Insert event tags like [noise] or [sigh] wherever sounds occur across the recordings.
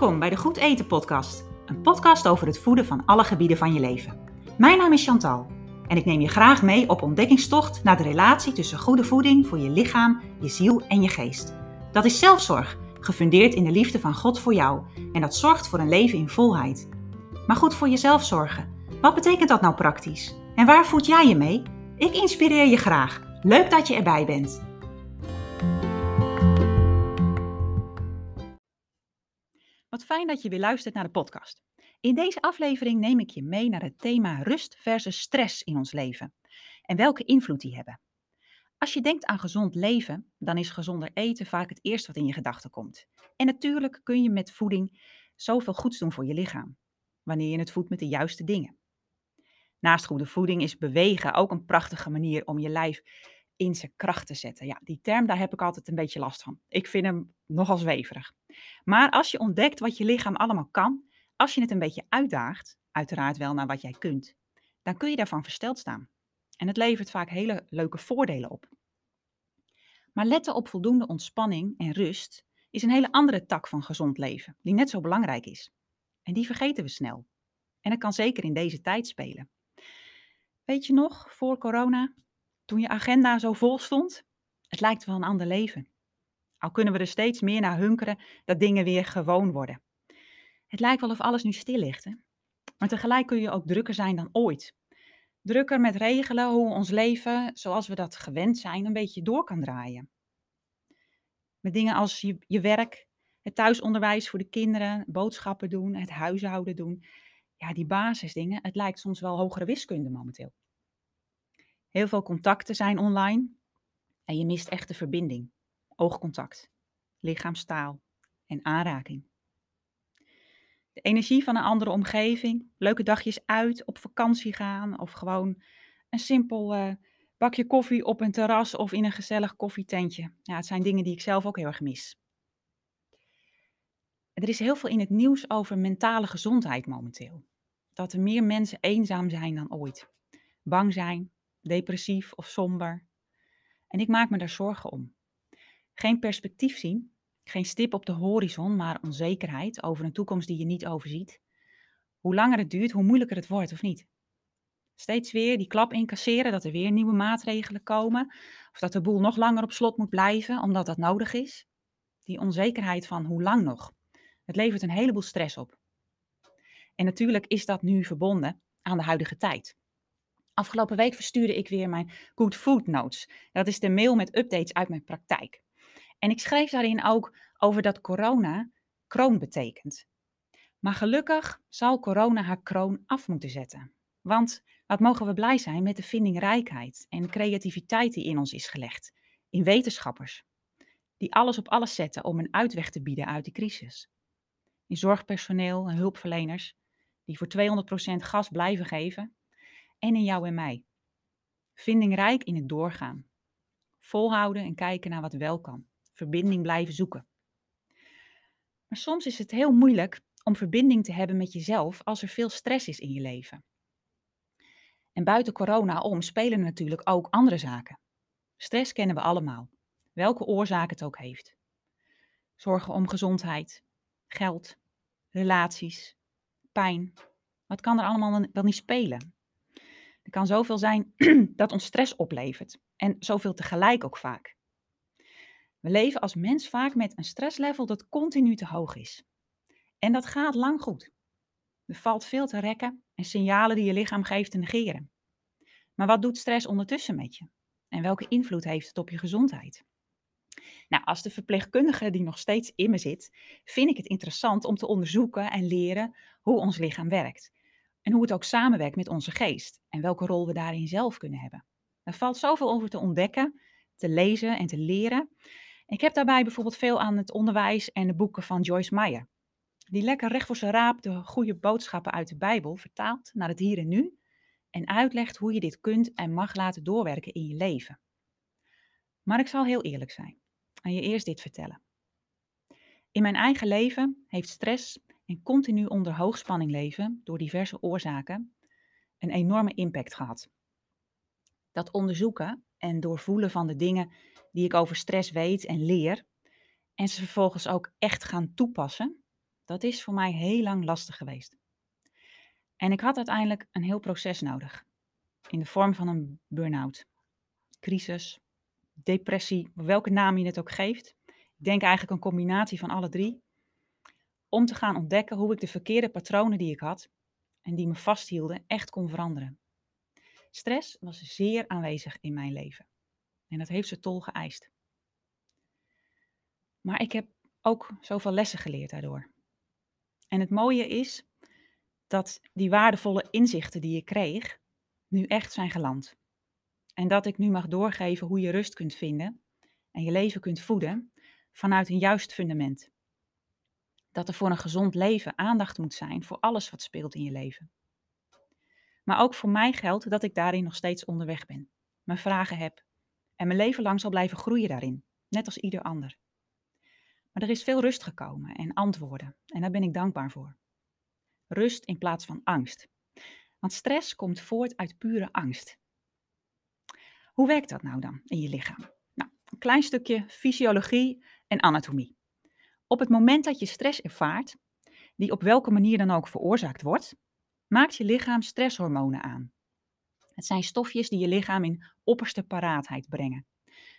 Welkom bij de Goed Eten Podcast, een podcast over het voeden van alle gebieden van je leven. Mijn naam is Chantal en ik neem je graag mee op ontdekkingstocht naar de relatie tussen goede voeding voor je lichaam, je ziel en je geest. Dat is zelfzorg, gefundeerd in de liefde van God voor jou en dat zorgt voor een leven in volheid. Maar goed voor jezelf zorgen, wat betekent dat nou praktisch? En waar voed jij je mee? Ik inspireer je graag. Leuk dat je erbij bent. Fijn dat je weer luistert naar de podcast. In deze aflevering neem ik je mee naar het thema rust versus stress in ons leven en welke invloed die hebben. Als je denkt aan gezond leven, dan is gezonder eten vaak het eerste wat in je gedachten komt. En natuurlijk kun je met voeding zoveel goeds doen voor je lichaam, wanneer je het voedt met de juiste dingen. Naast goede voeding is bewegen ook een prachtige manier om je lijf in zijn kracht te zetten. Ja, die term, daar heb ik altijd een beetje last van. Ik vind hem nogal zweverig. Maar als je ontdekt wat je lichaam allemaal kan, als je het een beetje uitdaagt, uiteraard wel naar wat jij kunt, dan kun je daarvan versteld staan. En het levert vaak hele leuke voordelen op. Maar letten op voldoende ontspanning en rust is een hele andere tak van gezond leven, die net zo belangrijk is. En die vergeten we snel. En dat kan zeker in deze tijd spelen. Weet je nog, voor corona, toen je agenda zo vol stond? Het lijkt wel een ander leven. Al kunnen we er steeds meer naar hunkeren dat dingen weer gewoon worden. Het lijkt wel of alles nu stil ligt. Hè? Maar tegelijk kun je ook drukker zijn dan ooit. Drukker met regelen hoe ons leven, zoals we dat gewend zijn, een beetje door kan draaien. Met dingen als je, je werk, het thuisonderwijs voor de kinderen, boodschappen doen, het huishouden doen. Ja, die basisdingen. Het lijkt soms wel hogere wiskunde momenteel. Heel veel contacten zijn online en je mist echt de verbinding. Oogcontact, lichaamstaal en aanraking. De energie van een andere omgeving, leuke dagjes uit, op vakantie gaan of gewoon een simpel uh, bakje koffie op een terras of in een gezellig koffietentje. Ja, het zijn dingen die ik zelf ook heel erg mis. Er is heel veel in het nieuws over mentale gezondheid momenteel. Dat er meer mensen eenzaam zijn dan ooit. Bang zijn, depressief of somber. En ik maak me daar zorgen om. Geen perspectief zien, geen stip op de horizon, maar onzekerheid over een toekomst die je niet overziet. Hoe langer het duurt, hoe moeilijker het wordt, of niet? Steeds weer die klap incasseren dat er weer nieuwe maatregelen komen, of dat de boel nog langer op slot moet blijven omdat dat nodig is. Die onzekerheid van hoe lang nog. Het levert een heleboel stress op. En natuurlijk is dat nu verbonden aan de huidige tijd. Afgelopen week verstuurde ik weer mijn Good Food Notes. Dat is de mail met updates uit mijn praktijk. En ik schreef daarin ook over dat corona kroon betekent. Maar gelukkig zal corona haar kroon af moeten zetten. Want wat mogen we blij zijn met de vindingrijkheid en creativiteit die in ons is gelegd. In wetenschappers. Die alles op alles zetten om een uitweg te bieden uit de crisis. In zorgpersoneel en hulpverleners die voor 200% gas blijven geven en in jou en mij. Vindingrijk in het doorgaan. Volhouden en kijken naar wat wel kan. Verbinding blijven zoeken. Maar soms is het heel moeilijk om verbinding te hebben met jezelf als er veel stress is in je leven. En buiten corona om spelen natuurlijk ook andere zaken. Stress kennen we allemaal, welke oorzaak het ook heeft. Zorgen om gezondheid, geld, relaties, pijn. Wat kan er allemaal wel niet spelen? Er kan zoveel zijn [clears throat] dat ons stress oplevert. En zoveel tegelijk ook vaak. We leven als mens vaak met een stresslevel dat continu te hoog is. En dat gaat lang goed. Er valt veel te rekken en signalen die je lichaam geeft te negeren. Maar wat doet stress ondertussen met je? En welke invloed heeft het op je gezondheid? Nou, als de verpleegkundige die nog steeds in me zit, vind ik het interessant om te onderzoeken en leren hoe ons lichaam werkt. En hoe het ook samenwerkt met onze geest en welke rol we daarin zelf kunnen hebben. Er valt zoveel over te ontdekken, te lezen en te leren. Ik heb daarbij bijvoorbeeld veel aan het onderwijs en de boeken van Joyce Meyer. Die lekker recht voor zijn raap de goede boodschappen uit de Bijbel vertaalt naar het hier en nu en uitlegt hoe je dit kunt en mag laten doorwerken in je leven. Maar ik zal heel eerlijk zijn en je eerst dit vertellen. In mijn eigen leven heeft stress en continu onder hoogspanning leven door diverse oorzaken een enorme impact gehad. Dat onderzoeken en doorvoelen van de dingen die ik over stress weet en leer, en ze vervolgens ook echt gaan toepassen, dat is voor mij heel lang lastig geweest. En ik had uiteindelijk een heel proces nodig. In de vorm van een burn-out, crisis, depressie, welke naam je het ook geeft. Ik denk eigenlijk een combinatie van alle drie. Om te gaan ontdekken hoe ik de verkeerde patronen die ik had en die me vasthielden echt kon veranderen. Stress was zeer aanwezig in mijn leven. En dat heeft zijn tol geëist. Maar ik heb ook zoveel lessen geleerd daardoor. En het mooie is dat die waardevolle inzichten die ik kreeg, nu echt zijn geland. En dat ik nu mag doorgeven hoe je rust kunt vinden en je leven kunt voeden vanuit een juist fundament. Dat er voor een gezond leven aandacht moet zijn voor alles wat speelt in je leven. Maar ook voor mij geldt dat ik daarin nog steeds onderweg ben, mijn vragen heb en mijn leven lang zal blijven groeien daarin, net als ieder ander. Maar er is veel rust gekomen en antwoorden en daar ben ik dankbaar voor. Rust in plaats van angst. Want stress komt voort uit pure angst. Hoe werkt dat nou dan in je lichaam? Nou, een klein stukje fysiologie en anatomie. Op het moment dat je stress ervaart, die op welke manier dan ook veroorzaakt wordt, maakt je lichaam stresshormonen aan. Het zijn stofjes die je lichaam in opperste paraatheid brengen.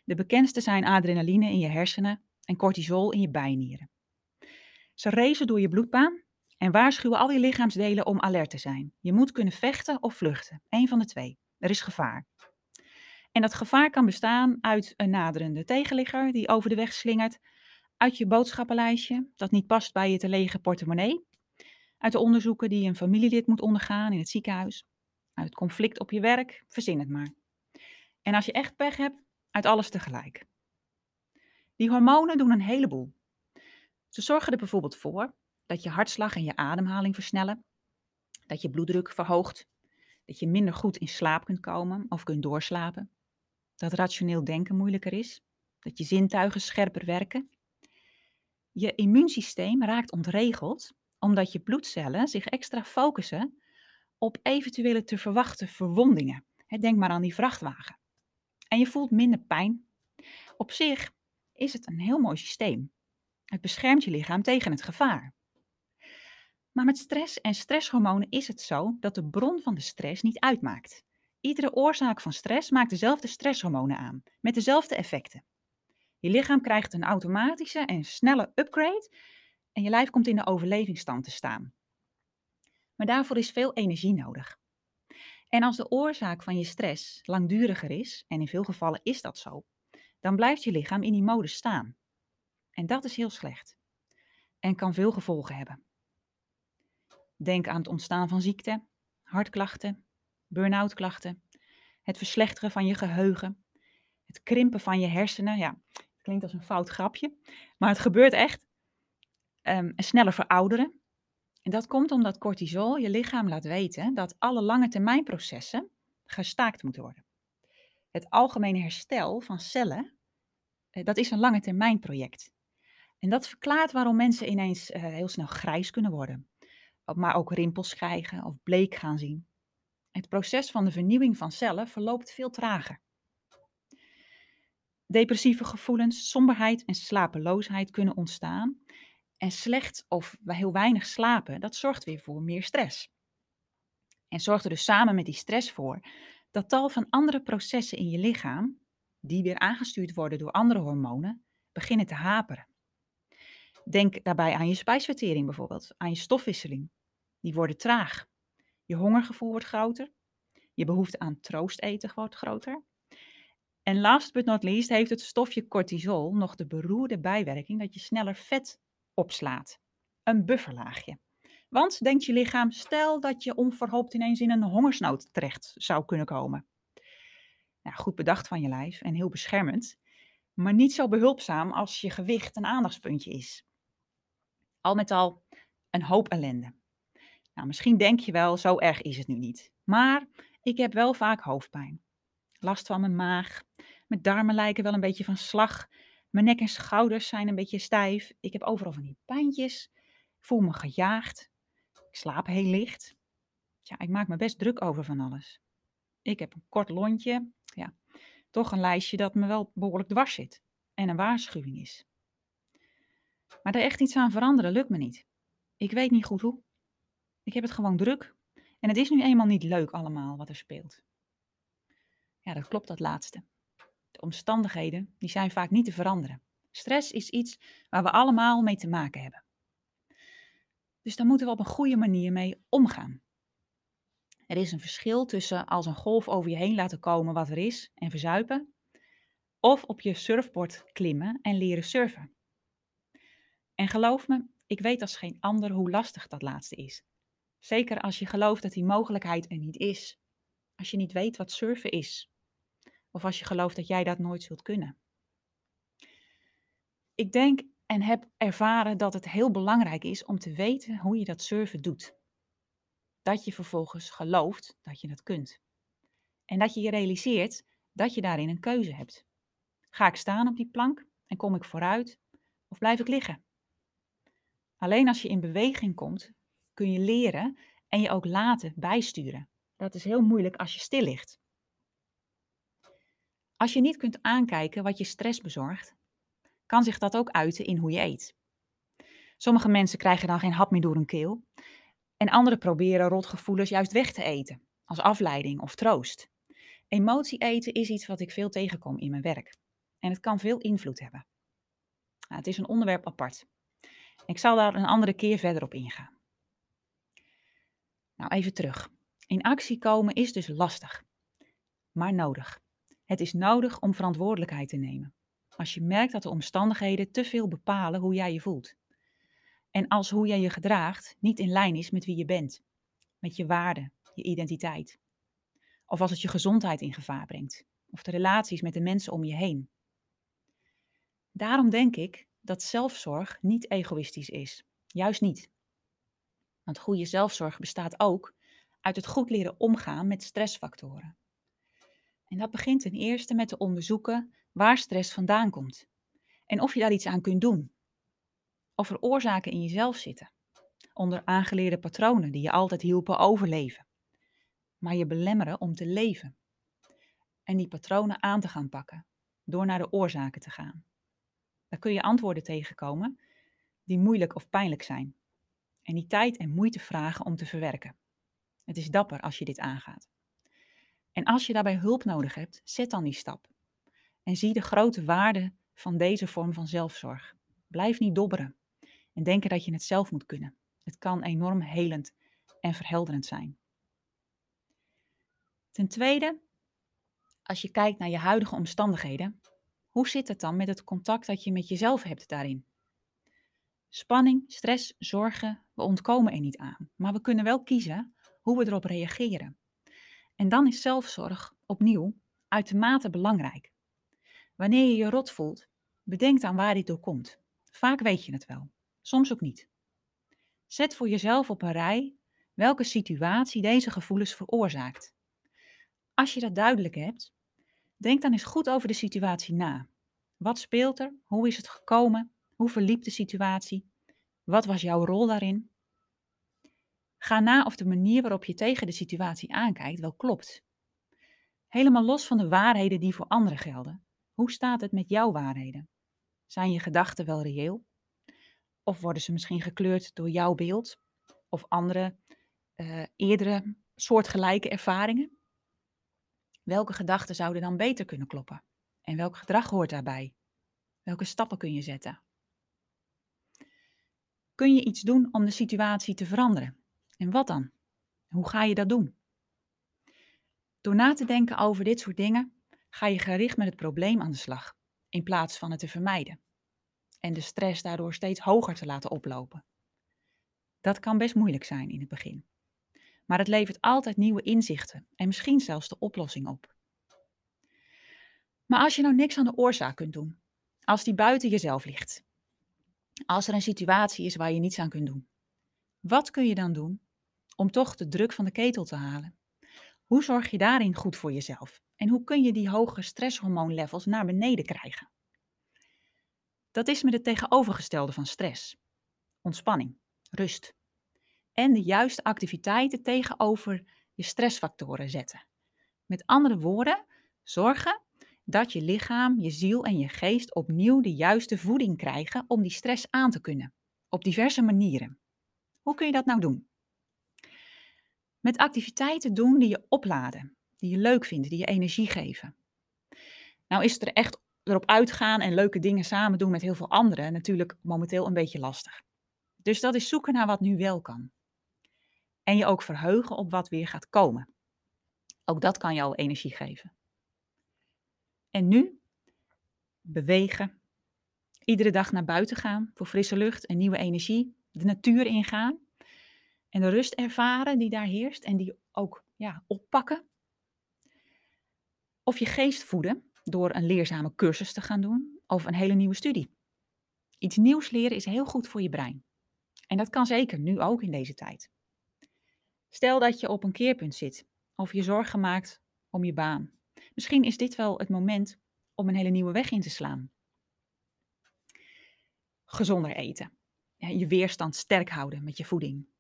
De bekendste zijn adrenaline in je hersenen en cortisol in je bijnieren. Ze racen door je bloedbaan en waarschuwen al je lichaamsdelen om alert te zijn. Je moet kunnen vechten of vluchten, één van de twee. Er is gevaar. En dat gevaar kan bestaan uit een naderende tegenligger die over de weg slingert, uit je boodschappenlijstje dat niet past bij je te lege portemonnee, uit de onderzoeken die een familielid moet ondergaan in het ziekenhuis, uit conflict op je werk, verzin het maar. En als je echt pech hebt, uit alles tegelijk. Die hormonen doen een heleboel. Ze zorgen er bijvoorbeeld voor dat je hartslag en je ademhaling versnellen, dat je bloeddruk verhoogt, dat je minder goed in slaap kunt komen of kunt doorslapen, dat rationeel denken moeilijker is, dat je zintuigen scherper werken. Je immuunsysteem raakt ontregeld omdat je bloedcellen zich extra focussen op eventuele te verwachten verwondingen. Denk maar aan die vrachtwagen. En je voelt minder pijn. Op zich is het een heel mooi systeem. Het beschermt je lichaam tegen het gevaar. Maar met stress en stresshormonen is het zo dat de bron van de stress niet uitmaakt. Iedere oorzaak van stress maakt dezelfde stresshormonen aan, met dezelfde effecten. Je lichaam krijgt een automatische en snelle upgrade en je lijf komt in de overlevingsstand te staan. Maar daarvoor is veel energie nodig. En als de oorzaak van je stress langduriger is, en in veel gevallen is dat zo, dan blijft je lichaam in die modus staan. En dat is heel slecht en kan veel gevolgen hebben. Denk aan het ontstaan van ziekte, hartklachten, burn-out klachten, het verslechteren van je geheugen, het krimpen van je hersenen. Ja, klinkt als een fout grapje, maar het gebeurt echt. Um, sneller verouderen. En dat komt omdat cortisol je lichaam laat weten dat alle lange termijn processen gestaakt moeten worden. Het algemene herstel van cellen, eh, dat is een lange termijn project. En dat verklaart waarom mensen ineens uh, heel snel grijs kunnen worden maar ook rimpels krijgen of bleek gaan zien. Het proces van de vernieuwing van cellen verloopt veel trager. Depressieve gevoelens, somberheid en slapeloosheid kunnen ontstaan. En slecht of heel weinig slapen, dat zorgt weer voor meer stress. En zorgt er dus samen met die stress voor dat tal van andere processen in je lichaam, die weer aangestuurd worden door andere hormonen, beginnen te haperen. Denk daarbij aan je spijsvertering bijvoorbeeld, aan je stofwisseling, die worden traag. Je hongergevoel wordt groter. Je behoefte aan troosteten wordt groter. En last but not least heeft het stofje cortisol nog de beroerde bijwerking dat je sneller vet opslaat. Een bufferlaagje. Want, denkt je lichaam, stel dat je onverhoopt ineens in een hongersnood terecht zou kunnen komen. Nou, goed bedacht van je lijf en heel beschermend, maar niet zo behulpzaam als je gewicht een aandachtspuntje is. Al met al een hoop ellende. Nou, misschien denk je wel, zo erg is het nu niet. Maar ik heb wel vaak hoofdpijn. Last van mijn maag. Mijn darmen lijken wel een beetje van slag. Mijn nek en schouders zijn een beetje stijf. Ik heb overal van die pijntjes. Ik voel me gejaagd. Ik slaap heel licht. Ja, ik maak me best druk over van alles. Ik heb een kort lontje. Ja, toch een lijstje dat me wel behoorlijk dwars zit. En een waarschuwing is. Maar er echt iets aan veranderen lukt me niet. Ik weet niet goed hoe. Ik heb het gewoon druk. En het is nu eenmaal niet leuk allemaal wat er speelt. Ja, dat klopt dat laatste. De omstandigheden die zijn vaak niet te veranderen. Stress is iets waar we allemaal mee te maken hebben. Dus daar moeten we op een goede manier mee omgaan. Er is een verschil tussen als een golf over je heen laten komen wat er is en verzuipen, of op je surfboard klimmen en leren surfen. En geloof me, ik weet als geen ander hoe lastig dat laatste is. Zeker als je gelooft dat die mogelijkheid er niet is. Als je niet weet wat surfen is. Of als je gelooft dat jij dat nooit zult kunnen. Ik denk en heb ervaren dat het heel belangrijk is om te weten hoe je dat surfen doet. Dat je vervolgens gelooft dat je dat kunt. En dat je je realiseert dat je daarin een keuze hebt. Ga ik staan op die plank en kom ik vooruit of blijf ik liggen? Alleen als je in beweging komt, kun je leren en je ook laten bijsturen. Dat is heel moeilijk als je stil ligt. Als je niet kunt aankijken wat je stress bezorgt, kan zich dat ook uiten in hoe je eet. Sommige mensen krijgen dan geen hap meer door hun keel en anderen proberen rotgevoelens juist weg te eten, als afleiding of troost. Emotie eten is iets wat ik veel tegenkom in mijn werk en het kan veel invloed hebben. Nou, het is een onderwerp apart. Ik zal daar een andere keer verder op ingaan. Nou, even terug. In actie komen is dus lastig, maar nodig. Het is nodig om verantwoordelijkheid te nemen. Als je merkt dat de omstandigheden te veel bepalen hoe jij je voelt. En als hoe jij je gedraagt niet in lijn is met wie je bent, met je waarden, je identiteit. Of als het je gezondheid in gevaar brengt, of de relaties met de mensen om je heen. Daarom denk ik dat zelfzorg niet egoïstisch is. Juist niet. Want goede zelfzorg bestaat ook uit het goed leren omgaan met stressfactoren. En dat begint ten eerste met te onderzoeken waar stress vandaan komt en of je daar iets aan kunt doen. Of er oorzaken in jezelf zitten, onder aangeleerde patronen die je altijd hielpen overleven, maar je belemmeren om te leven. En die patronen aan te gaan pakken, door naar de oorzaken te gaan. Daar kun je antwoorden tegenkomen die moeilijk of pijnlijk zijn. En die tijd en moeite vragen om te verwerken. Het is dapper als je dit aangaat. En als je daarbij hulp nodig hebt, zet dan die stap. En zie de grote waarde van deze vorm van zelfzorg. Blijf niet dobberen en denken dat je het zelf moet kunnen. Het kan enorm helend en verhelderend zijn. Ten tweede, als je kijkt naar je huidige omstandigheden, hoe zit het dan met het contact dat je met jezelf hebt daarin? Spanning, stress, zorgen, we ontkomen er niet aan, maar we kunnen wel kiezen hoe we erop reageren. En dan is zelfzorg opnieuw uitermate belangrijk. Wanneer je je rot voelt, bedenk dan waar dit door komt. Vaak weet je het wel, soms ook niet. Zet voor jezelf op een rij welke situatie deze gevoelens veroorzaakt. Als je dat duidelijk hebt, denk dan eens goed over de situatie na. Wat speelt er? Hoe is het gekomen? Hoe verliep de situatie? Wat was jouw rol daarin? Ga na of de manier waarop je tegen de situatie aankijkt wel klopt. Helemaal los van de waarheden die voor anderen gelden. Hoe staat het met jouw waarheden? Zijn je gedachten wel reëel? Of worden ze misschien gekleurd door jouw beeld of andere uh, eerdere soortgelijke ervaringen? Welke gedachten zouden dan beter kunnen kloppen? En welk gedrag hoort daarbij? Welke stappen kun je zetten? Kun je iets doen om de situatie te veranderen? En wat dan? Hoe ga je dat doen? Door na te denken over dit soort dingen ga je gericht met het probleem aan de slag, in plaats van het te vermijden. En de stress daardoor steeds hoger te laten oplopen. Dat kan best moeilijk zijn in het begin. Maar het levert altijd nieuwe inzichten en misschien zelfs de oplossing op. Maar als je nou niks aan de oorzaak kunt doen, als die buiten jezelf ligt, als er een situatie is waar je niets aan kunt doen, wat kun je dan doen om toch de druk van de ketel te halen? Hoe zorg je daarin goed voor jezelf? En hoe kun je die hoge stresshormoonlevels naar beneden krijgen? Dat is met het tegenovergestelde van stress. Ontspanning, rust. En de juiste activiteiten tegenover je stressfactoren zetten. Met andere woorden, zorgen dat je lichaam, je ziel en je geest opnieuw de juiste voeding krijgen om die stress aan te kunnen. Op diverse manieren. Hoe kun je dat nou doen? Met activiteiten doen die je opladen, die je leuk vindt, die je energie geven. Nou is het er echt erop uitgaan en leuke dingen samen doen met heel veel anderen natuurlijk momenteel een beetje lastig. Dus dat is zoeken naar wat nu wel kan. En je ook verheugen op wat weer gaat komen. Ook dat kan jou energie geven. En nu bewegen. Iedere dag naar buiten gaan voor frisse lucht en nieuwe energie. De natuur ingaan. En de rust ervaren die daar heerst en die ook ja, oppakken. Of je geest voeden door een leerzame cursus te gaan doen of een hele nieuwe studie. Iets nieuws leren is heel goed voor je brein. En dat kan zeker nu ook in deze tijd. Stel dat je op een keerpunt zit of je zorgen maakt om je baan. Misschien is dit wel het moment om een hele nieuwe weg in te slaan. Gezonder eten. Je weerstand sterk houden met je voeding.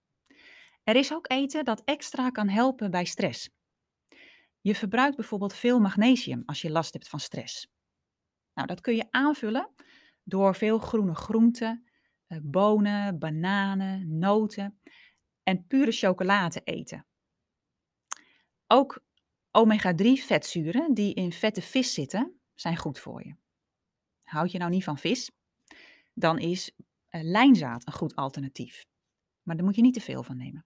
Er is ook eten dat extra kan helpen bij stress. Je verbruikt bijvoorbeeld veel magnesium als je last hebt van stress. Nou, dat kun je aanvullen door veel groene groenten, eh, bonen, bananen, noten en pure chocola te eten. Ook omega-3 vetzuren die in vette vis zitten, zijn goed voor je. Houd je nou niet van vis, dan is uh, lijnzaad een goed alternatief. Maar daar moet je niet te veel van nemen.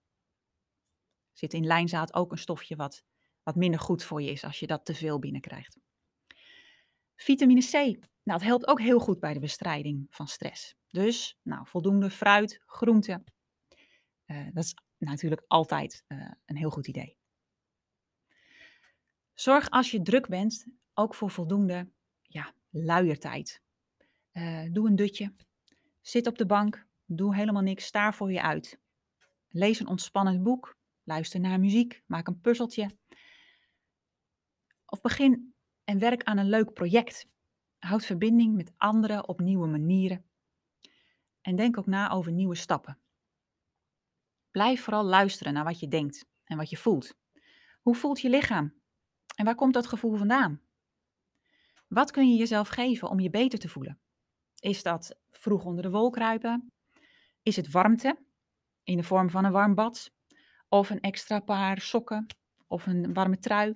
Zit in lijnzaad ook een stofje wat, wat minder goed voor je is als je dat te veel binnenkrijgt. Vitamine C, nou, dat helpt ook heel goed bij de bestrijding van stress. Dus nou, voldoende fruit, groenten. Uh, dat is natuurlijk altijd uh, een heel goed idee. Zorg als je druk bent ook voor voldoende ja, luiertijd. Uh, doe een dutje. Zit op de bank. Doe helemaal niks. Staar voor je uit. Lees een ontspannend boek. Luister naar muziek. Maak een puzzeltje. Of begin en werk aan een leuk project. Houd verbinding met anderen op nieuwe manieren. En denk ook na over nieuwe stappen. Blijf vooral luisteren naar wat je denkt en wat je voelt. Hoe voelt je lichaam? En waar komt dat gevoel vandaan? Wat kun je jezelf geven om je beter te voelen? Is dat vroeg onder de wol kruipen? Is het warmte in de vorm van een warm bad? Of een extra paar sokken? Of een warme trui?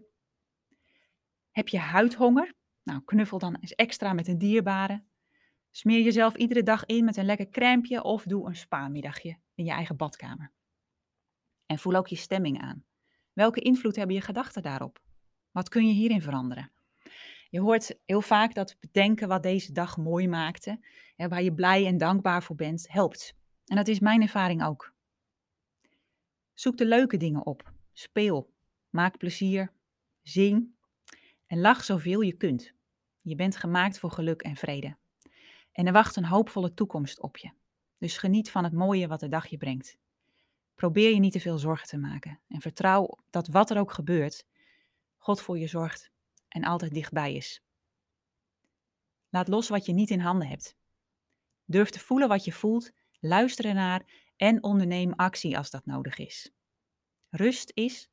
Heb je huidhonger? Nou, knuffel dan eens extra met een dierbare. Smeer jezelf iedere dag in met een lekker crèmpje of doe een spa-middagje in je eigen badkamer. En voel ook je stemming aan. Welke invloed hebben je gedachten daarop? Wat kun je hierin veranderen? Je hoort heel vaak dat bedenken wat deze dag mooi maakte, hè, waar je blij en dankbaar voor bent, helpt. En dat is mijn ervaring ook. Zoek de leuke dingen op. Speel. Maak plezier. Zing. En lach zoveel je kunt. Je bent gemaakt voor geluk en vrede. En er wacht een hoopvolle toekomst op je. Dus geniet van het mooie wat de dag je brengt. Probeer je niet te veel zorgen te maken en vertrouw dat wat er ook gebeurt, God voor je zorgt en altijd dichtbij is. Laat los wat je niet in handen hebt. Durf te voelen wat je voelt, luister ernaar en onderneem actie als dat nodig is. Rust is,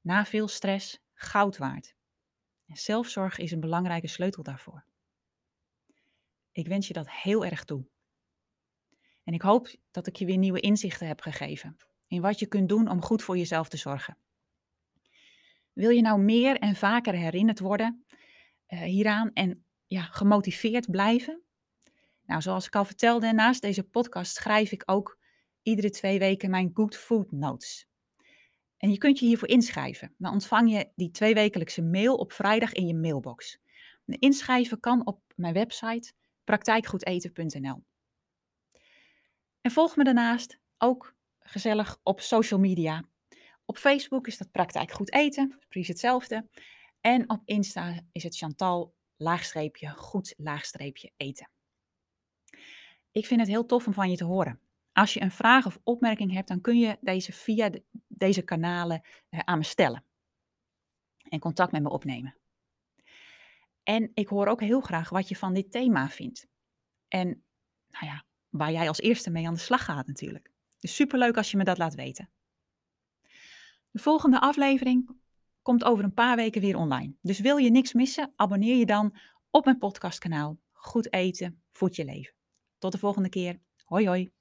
na veel stress, goud waard. En zelfzorg is een belangrijke sleutel daarvoor. Ik wens je dat heel erg toe. En ik hoop dat ik je weer nieuwe inzichten heb gegeven in wat je kunt doen om goed voor jezelf te zorgen. Wil je nou meer en vaker herinnerd worden uh, hieraan en ja, gemotiveerd blijven? Nou, zoals ik al vertelde, naast deze podcast schrijf ik ook iedere twee weken mijn Good Food Notes. En je kunt je hiervoor inschrijven. Dan ontvang je die tweewekelijkse mail op vrijdag in je mailbox. De inschrijven kan op mijn website praktijkgoedeten.nl. En volg me daarnaast ook gezellig op social media. Op Facebook is dat praktijk goed eten, precies hetzelfde. En op Insta is het Chantal laagstreepje goed laagstreepje eten. Ik vind het heel tof om van je te horen. Als je een vraag of opmerking hebt, dan kun je deze via deze kanalen uh, aan me stellen. En contact met me opnemen. En ik hoor ook heel graag wat je van dit thema vindt. En nou ja, waar jij als eerste mee aan de slag gaat natuurlijk. Dus superleuk als je me dat laat weten. De volgende aflevering komt over een paar weken weer online. Dus wil je niks missen, abonneer je dan op mijn podcastkanaal. Goed eten, voed je leven. Tot de volgende keer. Hoi hoi.